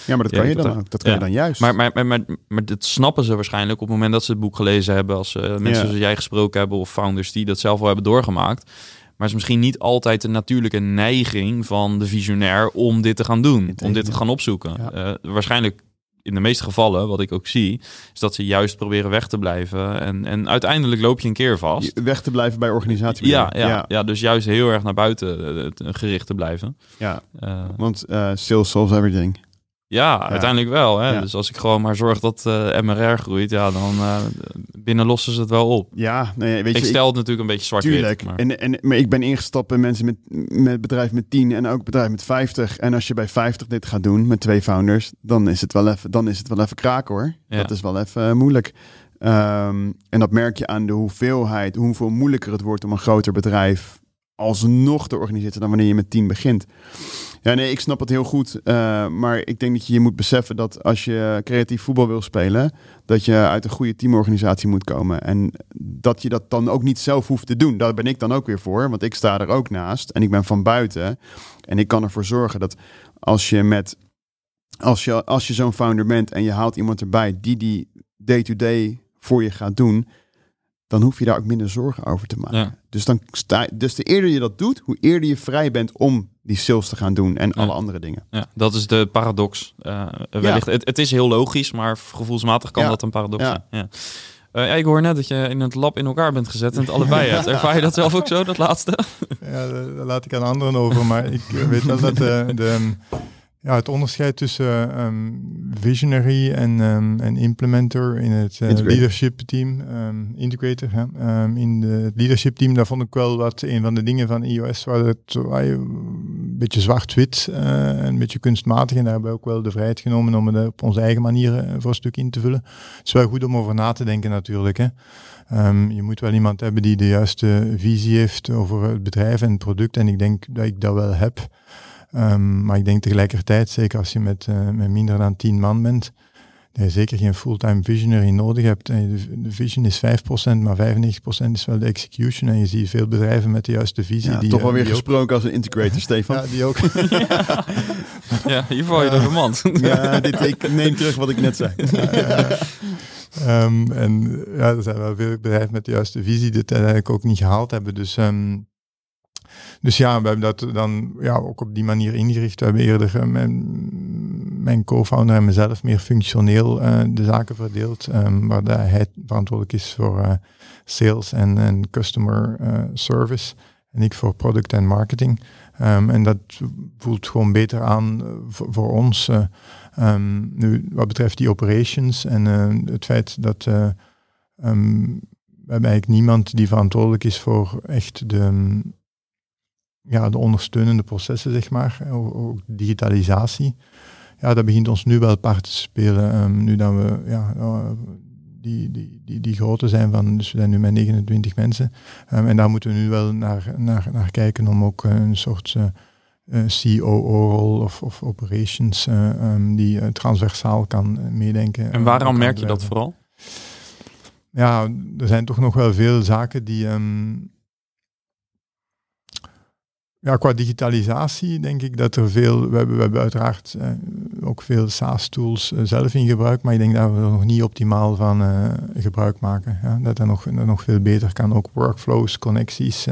ja, maar dat kan je dan ook. Dat kan je dan juist. Maar, maar, maar, maar, maar, dat snappen ze waarschijnlijk op het moment dat ze het boek gelezen hebben, als mensen ja. zoals jij gesproken hebben of founders die dat zelf al hebben doorgemaakt. Maar het is misschien niet altijd de natuurlijke neiging van de visionair om dit te gaan doen, om dit te gaan opzoeken. Waarschijnlijk in de meeste gevallen, wat ik ook zie, is dat ze juist proberen weg te blijven. En, en uiteindelijk loop je een keer vast. Weg te blijven bij organisatie. Ja, ja, ja, ja. dus juist heel erg naar buiten uh, gericht te blijven. Ja, uh, want sales solves everything. Ja, uiteindelijk wel. Hè? Dus als ik gewoon maar zorg dat uh, MRR groeit, ja, dan uh, binnen lossen ze het wel op. Ja, nee, weet je, ik stel het natuurlijk een beetje zwart Tuurlijk. Maar. En, en, maar ik ben ingestapt bij mensen met, met bedrijf met 10 en ook bedrijf met 50. En als je bij 50 dit gaat doen met twee founders, dan is het wel even, dan is het wel even kraken hoor. Ja. Dat is wel even uh, moeilijk. Um, en dat merk je aan de hoeveelheid, hoeveel moeilijker het wordt om een groter bedrijf alsnog te organiseren dan wanneer je met 10 begint. Ja, nee, ik snap het heel goed. Uh, maar ik denk dat je je moet beseffen dat als je creatief voetbal wil spelen, dat je uit een goede teamorganisatie moet komen. En dat je dat dan ook niet zelf hoeft te doen. Daar ben ik dan ook weer voor, want ik sta er ook naast en ik ben van buiten. En ik kan ervoor zorgen dat als je met als je, als je zo'n founder bent en je haalt iemand erbij die die day-to-day voor je gaat doen, dan hoef je daar ook minder zorgen over te maken. Ja. Dus, dan sta, dus de eerder je dat doet, hoe eerder je vrij bent om die sales te gaan doen en alle andere dingen. Ja, dat is de paradox. Uh, wellicht. Het, het, is heel logisch, maar gevoelsmatig kan dat een paradox zijn. Ja. Uh, ja, ik hoor net dat je in het lab in elkaar bent gezet en het allebei hebt. Ervaar je dat zelf ook zo, dat laatste? Ja, daar laat ik aan anderen over. Maar ik weet wel dat de, de, ja, het onderscheid tussen um, visionary en, um, en implementer in het uh, leadership team, um, integrator, in de, het leadership team, daar vond ik wel wat een van de dingen van iOS waar het waar je een beetje zwart-wit uh, een beetje kunstmatig en daar hebben we ook wel de vrijheid genomen om het op onze eigen manier uh, voor een stuk in te vullen. Het is wel goed om over na te denken natuurlijk. Hè. Um, je moet wel iemand hebben die de juiste visie heeft over het bedrijf en het product en ik denk dat ik dat wel heb. Um, maar ik denk tegelijkertijd, zeker als je met, uh, met minder dan 10 man bent, dat je zeker geen fulltime visionary nodig hebt. En de, vision is 5%, maar 95% is wel de execution. En je ziet veel bedrijven met de juiste visie. Ja, die, toch wel weer die gesproken als een integrator, Stefan. Ja, die ook. ja. ja, hier val je door de mand. ja, dit, ik neem terug wat ik net zei. um, en ja, er zijn wel veel bedrijven met de juiste visie die het uiteindelijk ook niet gehaald hebben. Dus... Um, dus ja, we hebben dat dan ja, ook op die manier ingericht. We hebben eerder uh, mijn, co-founder en mezelf meer functioneel uh, de zaken verdeeld, um, waar hij verantwoordelijk is voor uh, sales en, customer service en ik voor product en marketing. Um, en dat voelt gewoon beter aan voor, ons. Um, nu, wat betreft die operations en het feit dat we hebben eigenlijk niemand die verantwoordelijk is voor echt de ja, de ondersteunende processen, zeg maar, ook digitalisatie. Ja, dat begint ons nu wel part te spelen. Um, nu dat we ja, die, die, die, die grootte zijn van, dus we zijn nu met 29 mensen. Um, en daar moeten we nu wel naar, naar, naar kijken om ook een soort uh, uh, COO-rol of, of operations uh, um, die transversaal kan meedenken. En waarom merk je dat vooral? Ja, er zijn toch nog wel veel zaken die... Um, ja, qua digitalisatie denk ik dat er veel, we hebben, we hebben uiteraard eh, ook veel SaaS-tools eh, zelf in gebruik, maar ik denk dat we er nog niet optimaal van uh, gebruik maken. Ja, dat er nog, dat nog veel beter kan, ook workflows, connecties.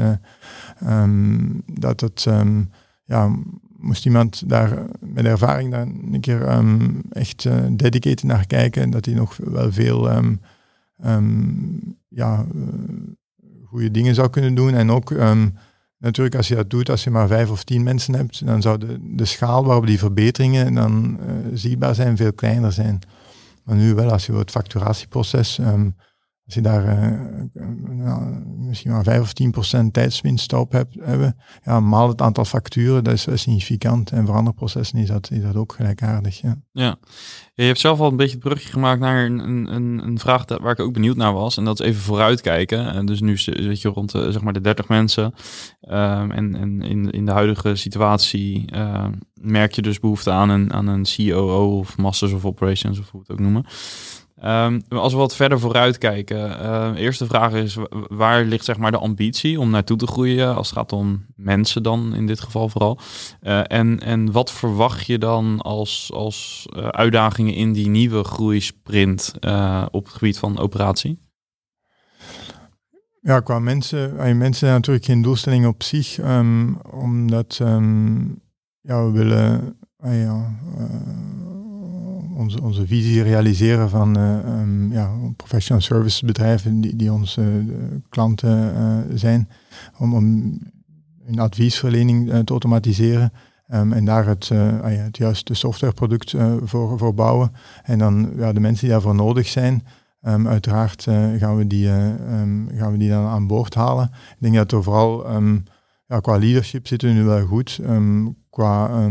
Um, dat het, um, ja, moest iemand daar met ervaring daar een keer um, echt dedicated naar kijken, dat hij nog wel veel ja, goede dingen zou kunnen doen en ook Natuurlijk, als je dat doet, als je maar vijf of tien mensen hebt, dan zou de, de schaal waarop die verbeteringen dan uh, zichtbaar zijn veel kleiner zijn. Maar nu wel, als je het facturatieproces um, als je daar nou, misschien maar 5 of 10 procent tijdswinst op hebt, hebben, ja, maal het aantal facturen, dat is, significant. En voor andere processen is dat, is dat ook gelijkaardig. Ja. ja, je hebt zelf al een beetje het brugje gemaakt naar een, een, een vraag waar ik ook benieuwd naar was. En dat is even vooruitkijken. En dus nu zit je rond zeg maar de 30 mensen. Um, en en in, in de huidige situatie uh, merk je dus behoefte aan een, aan een COO of Masters of Operations, of hoe we het ook noemen. Um, als we wat verder vooruit kijken, uh, eerste vraag is, waar ligt zeg maar de ambitie om naartoe te groeien als het gaat om mensen dan in dit geval vooral? Uh, en, en wat verwacht je dan als, als uh, uitdagingen in die nieuwe groeisprint op het gebied van operatie? Ja, qua mensen, mensen zijn natuurlijk geen doelstelling op zich, um, omdat ja, we willen ja, onze, onze visie realiseren van uh, um, ja, professional service bedrijven die, die onze uh, klanten uh, zijn, om, om hun adviesverlening te automatiseren. Um, en daar het, ah ja, het juiste softwareproduct voor, voor bouwen. En dan ja, de mensen die daarvoor nodig zijn, um, uiteraard gaan, we die, gaan we die dan aan boord halen. Ik denk dat er vooral ja, qua leadership zitten we nu wel goed. qua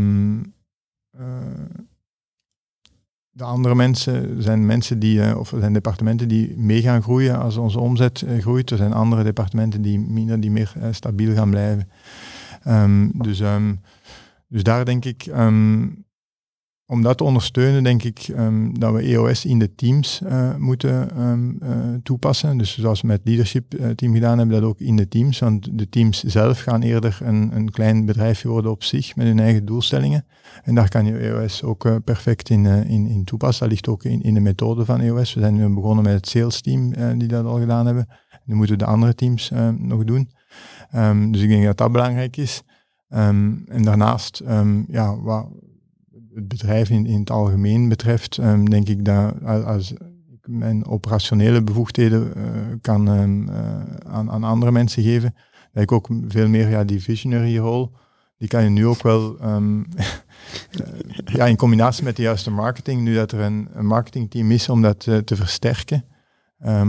de andere mensen zijn mensen die, uh, of zijn departementen die mee gaan groeien als onze omzet uh, groeit. Er zijn andere departementen die, minder, die meer uh, stabiel gaan blijven. Um, dus, um, dus daar denk ik, um, om dat te ondersteunen, denk ik um, dat we EOS in de teams uh, moeten um, uh, toepassen. Dus zoals we met leadership uh, team gedaan hebben, dat ook in de teams. Want de teams zelf gaan eerder een, een klein bedrijfje worden op zich met hun eigen doelstellingen. En daar kan je EOS ook perfect in, in, in toepassen. Dat ligt ook in, in de methode van EOS. We zijn nu begonnen met het sales team die dat al gedaan hebben. Nu moeten we de andere teams nog doen. Um, dus ik denk dat dat belangrijk is. En daarnaast, ja, het bedrijf in, in het algemeen betreft, um, denk ik dat als ik mijn operationele bevoegdheden uh, kan um, uh, aan, aan andere mensen geven, dat ik ook veel meer ja, die visionary rol, die kan je nu ook wel um, ja, in combinatie met de juiste marketing, nu dat er een, een marketingteam is om dat te versterken.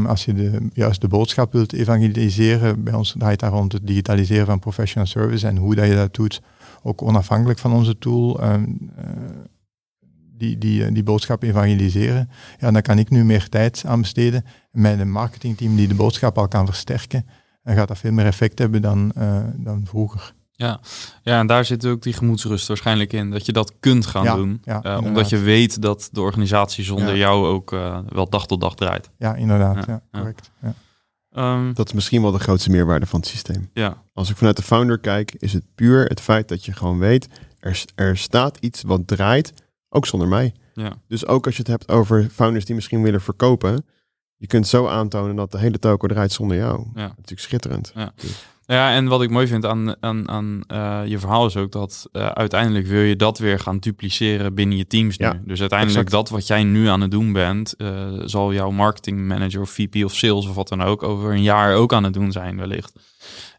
Als je de, juist de boodschap wilt evangeliseren, bij ons draait daar rond het digitaliseren van professional service en hoe dat je dat doet, ook onafhankelijk van onze tool, um, uh, die, die, eh, die boodschap evangeliseren. Ja, dan kan ik nu meer tijd aan besteden. Met een marketingteam die de boodschap al kan versterken, en gaat dat veel meer effect hebben dan, uh, dan vroeger. Ja. ja, en daar zit ook die gemoedsrust waarschijnlijk in. Dat je dat kunt gaan ja, doen. Ja, uh, omdat je weet dat de organisatie zonder Ja. jou ook uh, wel dag tot dag draait. Ja, inderdaad. Ja. correct. Um, Dat is misschien wel de grootste meerwaarde van het systeem. ja, Als ik vanuit de founder kijk, is het puur het feit dat je gewoon weet, er, er staat iets wat draait, ook zonder mij. ja. Dus ook als je het hebt over founders die misschien willen verkopen, je kunt zo aantonen dat de hele toko draait zonder jou. Ja. Natuurlijk schitterend. Ja. Ja, en wat ik mooi vind aan, aan, aan eh, je verhaal is ook dat eh, uiteindelijk wil je dat weer gaan dupliceren binnen je teams nu. Ja, dus uiteindelijk exact. dat wat jij nu aan het doen bent, eh, zal jouw marketing manager of VP of sales of wat dan ook over een jaar ook aan het doen zijn wellicht.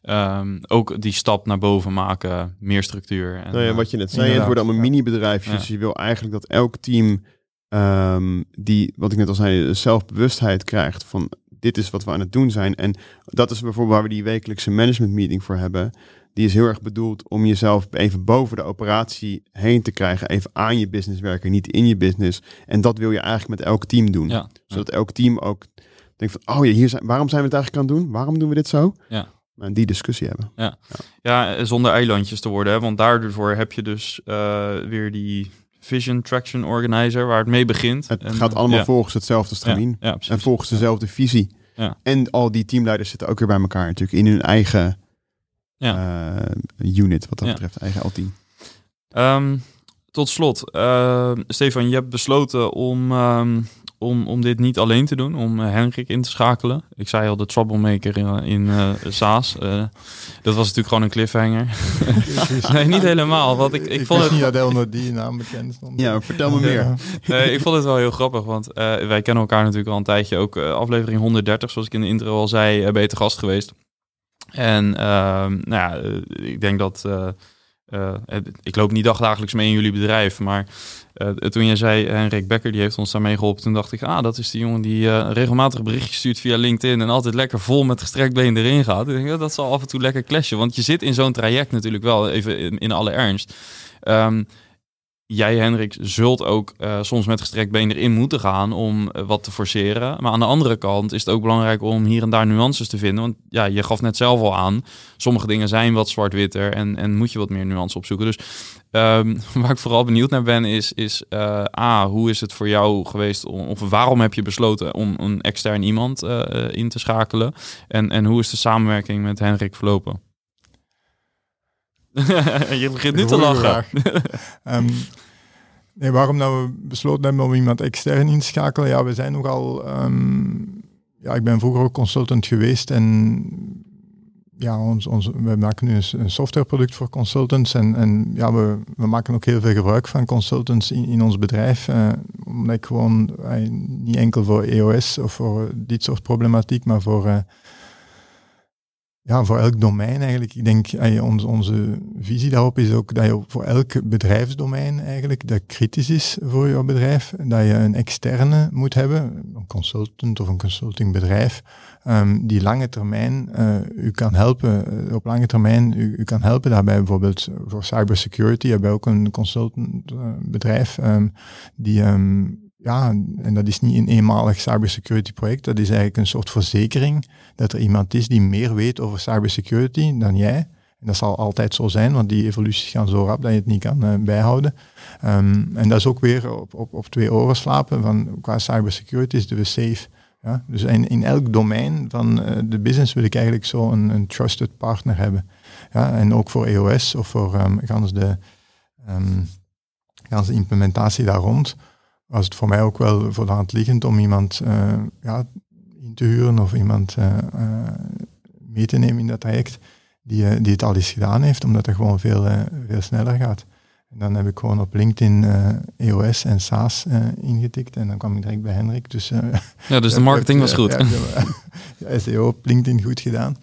Ehm, ook die stap naar boven maken, meer structuur. En, Nou ja, wat je net zei, het worden allemaal mini-bedrijfjes. Ja. Dus je wil eigenlijk dat elk team, ehm, die, wat ik net al zei, zelfbewustheid krijgt van dit is wat we aan het doen zijn. En dat is bijvoorbeeld waar we die wekelijkse management meeting voor hebben. Die is heel erg bedoeld om jezelf even boven de operatie heen te krijgen. Even aan je business werken, niet in je business. En dat wil je eigenlijk met elk team doen. Ja. Zodat elk team ook denkt van, oh ja, hier zijn, waarom zijn we het eigenlijk aan het doen? Waarom doen we dit zo? Ja. En die discussie hebben. Ja, zonder eilandjes te worden. Hè? Want daardoor heb je dus eh, weer die Vision Traction Organizer waar het mee begint. Het En, gaat allemaal ja, volgens hetzelfde stramien. Ja. En volgens dezelfde visie. Ja. En al die teamleiders zitten ook weer bij elkaar natuurlijk in hun eigen eh, unit, wat dat betreft, eigen L-team. Ehm, tot slot, eh, Stefan, je hebt besloten om, ehm, om, om dit niet alleen te doen, om eh, Henrik in te schakelen. Ik zei al, de troublemaker in, in eh, SAAS. Eh, dat was natuurlijk gewoon een cliffhanger. nee, niet helemaal. Want ik, ik, vond het, niet dat die naam bekend stond. Ja, vertel me meer. Nee, ik vond het wel heel grappig, want eh, wij kennen elkaar natuurlijk al een tijdje. Ook eh, aflevering 130, zoals ik in de intro al zei, eh, ben je te gast geweest. En ehm, nou ja, eh, ik denk dat... eh, eh, ik loop niet dagdagelijks mee in jullie bedrijf, maar eh, toen jij zei, Henrik Becker, die heeft ons daarmee geholpen, toen dacht ik, ah, dat is die jongen die eh, regelmatig berichtjes stuurt via LinkedIn en altijd lekker vol met gestrekt been erin gaat. Ik denk, dat zal af en toe lekker clashen, want je zit in zo'n traject natuurlijk wel, even in, alle ernst. Ehm, jij, Hendrik, zult ook eh, soms met gestrekt been erin moeten gaan om eh, wat te forceren. Maar aan de andere kant is het ook belangrijk om hier en daar nuances te vinden. Want ja, je gaf net zelf al aan, sommige dingen zijn wat zwart-witter en, en moet je wat meer nuance opzoeken. Dus ehm, waar ik vooral benieuwd naar ben is, is eh, A, hoe is het voor jou geweest, of waarom heb je besloten om een extern iemand in te schakelen? En, en hoe is de samenwerking met Hendrik verlopen? je begint nu te lachen. vraag. Ehm, nee, waarom dat we besloten hebben om iemand extern in te schakelen? Ja, we zijn nogal... ehm, ja, ik ben vroeger ook consultant geweest en ja, ons, ons, we maken nu een softwareproduct voor consultants en, en ja, we, we maken ook heel veel gebruik van consultants in, in ons bedrijf. eh, omdat ik gewoon, eh, niet enkel voor EOS of voor dit soort problematiek, maar voor... eh, ja, voor elk domein eigenlijk. Ik denk, eh, onze, onze visie daarop is ook dat je voor elk bedrijfsdomein eigenlijk dat kritisch is voor jouw bedrijf, dat je een externe moet hebben, een consultant of een consultingbedrijf, ehm, die lange termijn eh, u kan helpen, eh, op lange termijn u, kan helpen daarbij. Bijvoorbeeld voor cybersecurity hebben we ook een consultantbedrijf ehm, die ehm, ja, en dat is niet een eenmalig cybersecurity project, dat is eigenlijk een soort verzekering dat er iemand is die meer weet over cybersecurity dan jij. En dat zal altijd zo zijn, want die evoluties gaan zo rap dat je het niet kan eh, bijhouden. Ehm, en dat is ook weer op, op, op twee oren slapen, van qua cybersecurity is we safe. Ja? Dus in, in elk domein van eh, de business wil ik eigenlijk zo een, een trusted partner hebben. Ja? En ook voor EOS of voor um, gans de, ehm, gans de implementatie daar rond was het voor mij ook wel voor de hand liggend om iemand eh, ja, in te huren of iemand eh, eh, mee te nemen in dat traject die, die het al eens gedaan heeft, omdat het gewoon veel, veel sneller gaat. En dan heb ik gewoon op LinkedIn EOS en SaaS ingetikt en dan kwam ik direct bij Hendrik. Dus, Ja, dus de marketing was goed. Ja, SEO op LinkedIn goed gedaan.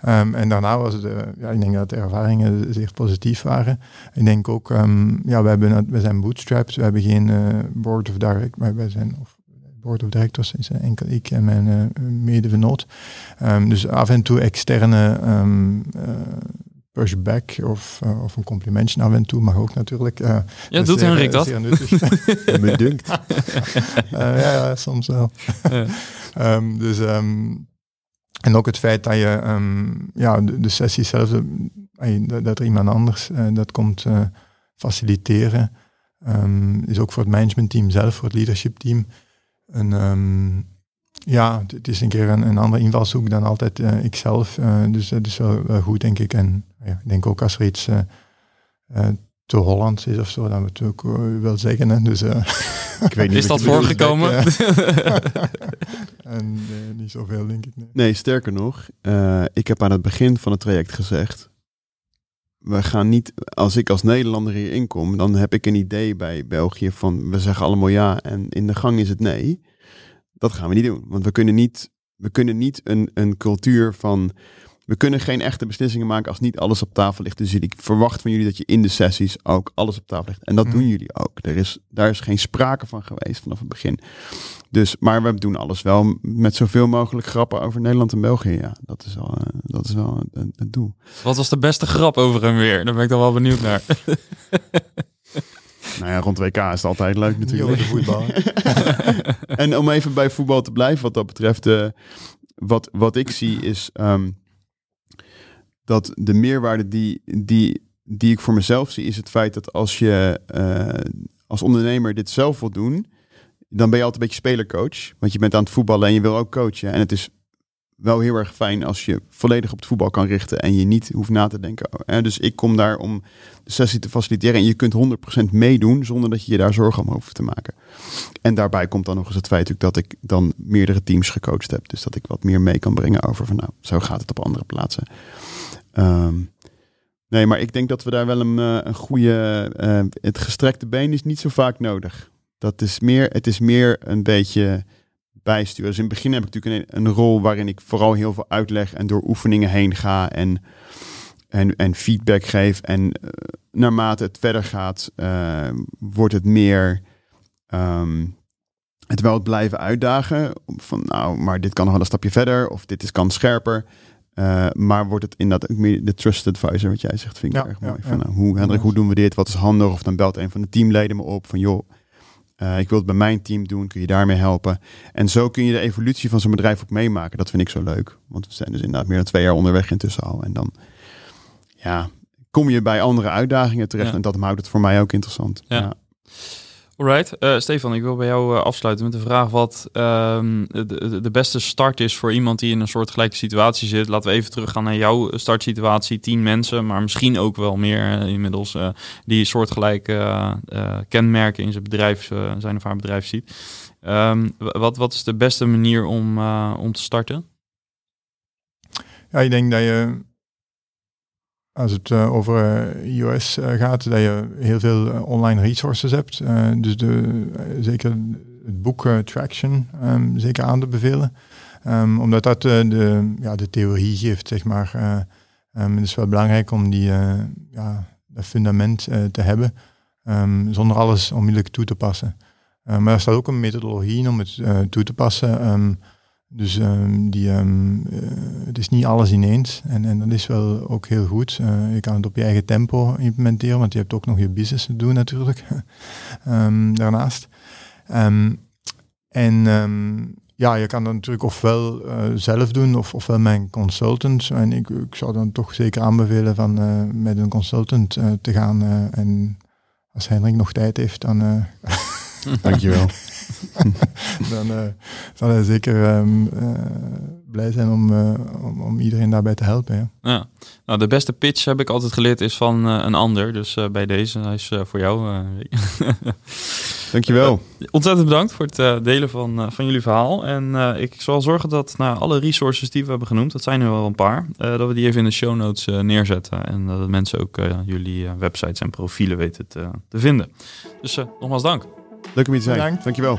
Ehm, en daarna was het, eh, ja, ik denk dat de ervaringen zeer positief waren. Ik denk ook, ehm, ja, we, hebben, we zijn bootstrapped, we hebben geen eh, board of direct, maar wij zijn, of board of directors is eh, enkel ik en mijn uh, medevenoot. Um, dus af en toe externe um, uh, pushback of, uh, of een complimentje af en toe mag ook natuurlijk. Uh, ja, doet zeer, Henrik dat? Zeer nuttig. Bedunkt. uh, ja, ja, soms wel. Ja. um, dus, um, en ook het feit dat je um, ja, de, sessie zelf, dat, dat er iemand anders uh, dat komt uh, faciliteren, um, is ook voor het managementteam zelf, voor het leadership team, een, um, ja, het is een keer een, een andere invalshoek dan altijd uh, ikzelf. Dus dat is wel, goed, denk ik. En ja, ik denk ook als er iets te Hollands is of zo, dan moet het ook wel zeggen. Hè. Dus, ik weet niet is dat voorgekomen? en niet zoveel, denk ik. Nee, nee sterker nog, uh, ik heb aan het begin van het traject gezegd, we gaan niet, als ik als Nederlander hier inkom, dan heb ik een idee bij België van we zeggen allemaal ja en in de gang is het nee. Dat gaan we niet doen, want we kunnen niet, we kunnen niet een, een cultuur van we kunnen geen echte beslissingen maken als niet alles op tafel ligt. Dus ik verwacht van jullie dat je in de sessies ook alles op tafel ligt. En dat Mhm. doen jullie ook. Er is, daar is geen sprake van geweest vanaf het begin. Dus, maar we doen alles wel met zoveel mogelijk grappen over Nederland en België. Ja, dat is wel, eh, dat is wel het, het doel. Wat was de beste grap over en weer? Daar ben ik dan wel benieuwd naar. Nou ja, rond WK is het altijd leuk natuurlijk. de voetbal. en om even bij voetbal te blijven, wat dat betreft, eh, wat, wat ik zie is ehm, dat de meerwaarde die, die, die ik voor mezelf zie, is het feit dat als je eh, als ondernemer dit zelf wil doen, dan ben je altijd een beetje spelercoach. Want je bent aan het voetballen en je wil ook coachen. En het is wel heel erg fijn als je volledig op het voetbal kan richten en je niet hoeft na te denken. Eh, Dus ik kom daar om de sessie te faciliteren en je kunt 100% meedoen zonder dat je je daar zorgen om hoeft te maken. En daarbij komt dan nog eens het feit dat ik dan meerdere teams gecoacht heb. Dus dat ik wat meer mee kan brengen over van nou, zo gaat het op andere plaatsen. Ehm, nee, maar ik denk dat we daar wel een, eh, een goede... eh, het gestrekte been is niet zo vaak nodig. Dat is meer, het is meer een beetje bijsturen. Dus in het begin heb ik natuurlijk een, rol waarin ik vooral heel veel uitleg en door oefeningen heen ga en, en, en feedback geef. En eh, naarmate het verder gaat, wordt het meer ehm, het wel blijven uitdagen. Van nou, maar dit kan nog wel een stapje verder of dit is kan scherper. Eh, maar wordt het inderdaad ook meer de trusted advisor, wat jij zegt, vind ik Ja, erg mooi. ja. Van, nou, hoe, Hendrik, hoe doen we dit? Wat is handig? Of dan belt een van de teamleden me op van joh, eh, ik wil het bij mijn team doen, kun je daarmee helpen? En zo kun je de evolutie van zo'n bedrijf ook meemaken. Dat vind ik zo leuk. Want we zijn dus inderdaad meer dan twee jaar onderweg intussen al. En dan ja, kom je bij andere uitdagingen terecht. Ja. En dat houdt het voor mij ook interessant. Ja. Ja. Alright, Eh, Stefan, ik wil bij jou eh, afsluiten met de vraag wat ehm, de, de- beste start is voor iemand die in een soortgelijke situatie zit. Laten we even teruggaan naar jouw startsituatie. Tien mensen, maar misschien ook wel meer eh, inmiddels, die soortgelijke kenmerken in zijn bedrijf, zijn of haar bedrijf ziet. Ehm, wat, wat is de beste manier om, om te starten? Ja, ik denk dat je, als het eh, over eh, iOS eh, gaat, dat je heel veel online resources hebt. Dus de, zeker het boek Traction, ehm, zeker aan te bevelen. Ehm, omdat dat de, ja, de theorie geeft, zeg maar. Eh, ehm, het is wel belangrijk om die, ja, dat fundament te hebben, zonder alles onmiddellijk toe te passen. Maar er staat ook een methodologie in om het toe te passen. Dus ehm, die, ehm, eh, het is niet alles ineens. En, en dat is wel ook heel goed. Eh, je kan het op je eigen tempo implementeren, want je hebt ook nog je business te doen natuurlijk. Ehm, daarnaast. En ja, je kan dat natuurlijk ofwel eh, zelf doen of, ofwel met een consultant. En ik, ik zou dan toch zeker aanbevelen van met een consultant te gaan. en als Hendrik nog tijd heeft, dan... Dankjewel. dan eh, zal hij zeker ehm, eh, blij zijn om, eh, om, om iedereen daarbij te helpen. Ja. Ja. Nou, de beste pitch heb ik altijd geleerd is van eh, een ander. Dus eh, bij deze, hij is voor jou. eh. Dankjewel. Ontzettend bedankt voor het eh, delen van, eh, van jullie verhaal. En eh, ik zal zorgen dat nou, alle resources die we hebben genoemd, dat zijn er wel een paar, eh, dat we die even in de show notes neerzetten. En dat mensen ook eh, jullie websites en profielen weten te, te vinden. Dus eh, nogmaals dank. Leuk om hier te zijn. Bedankt. Dankjewel.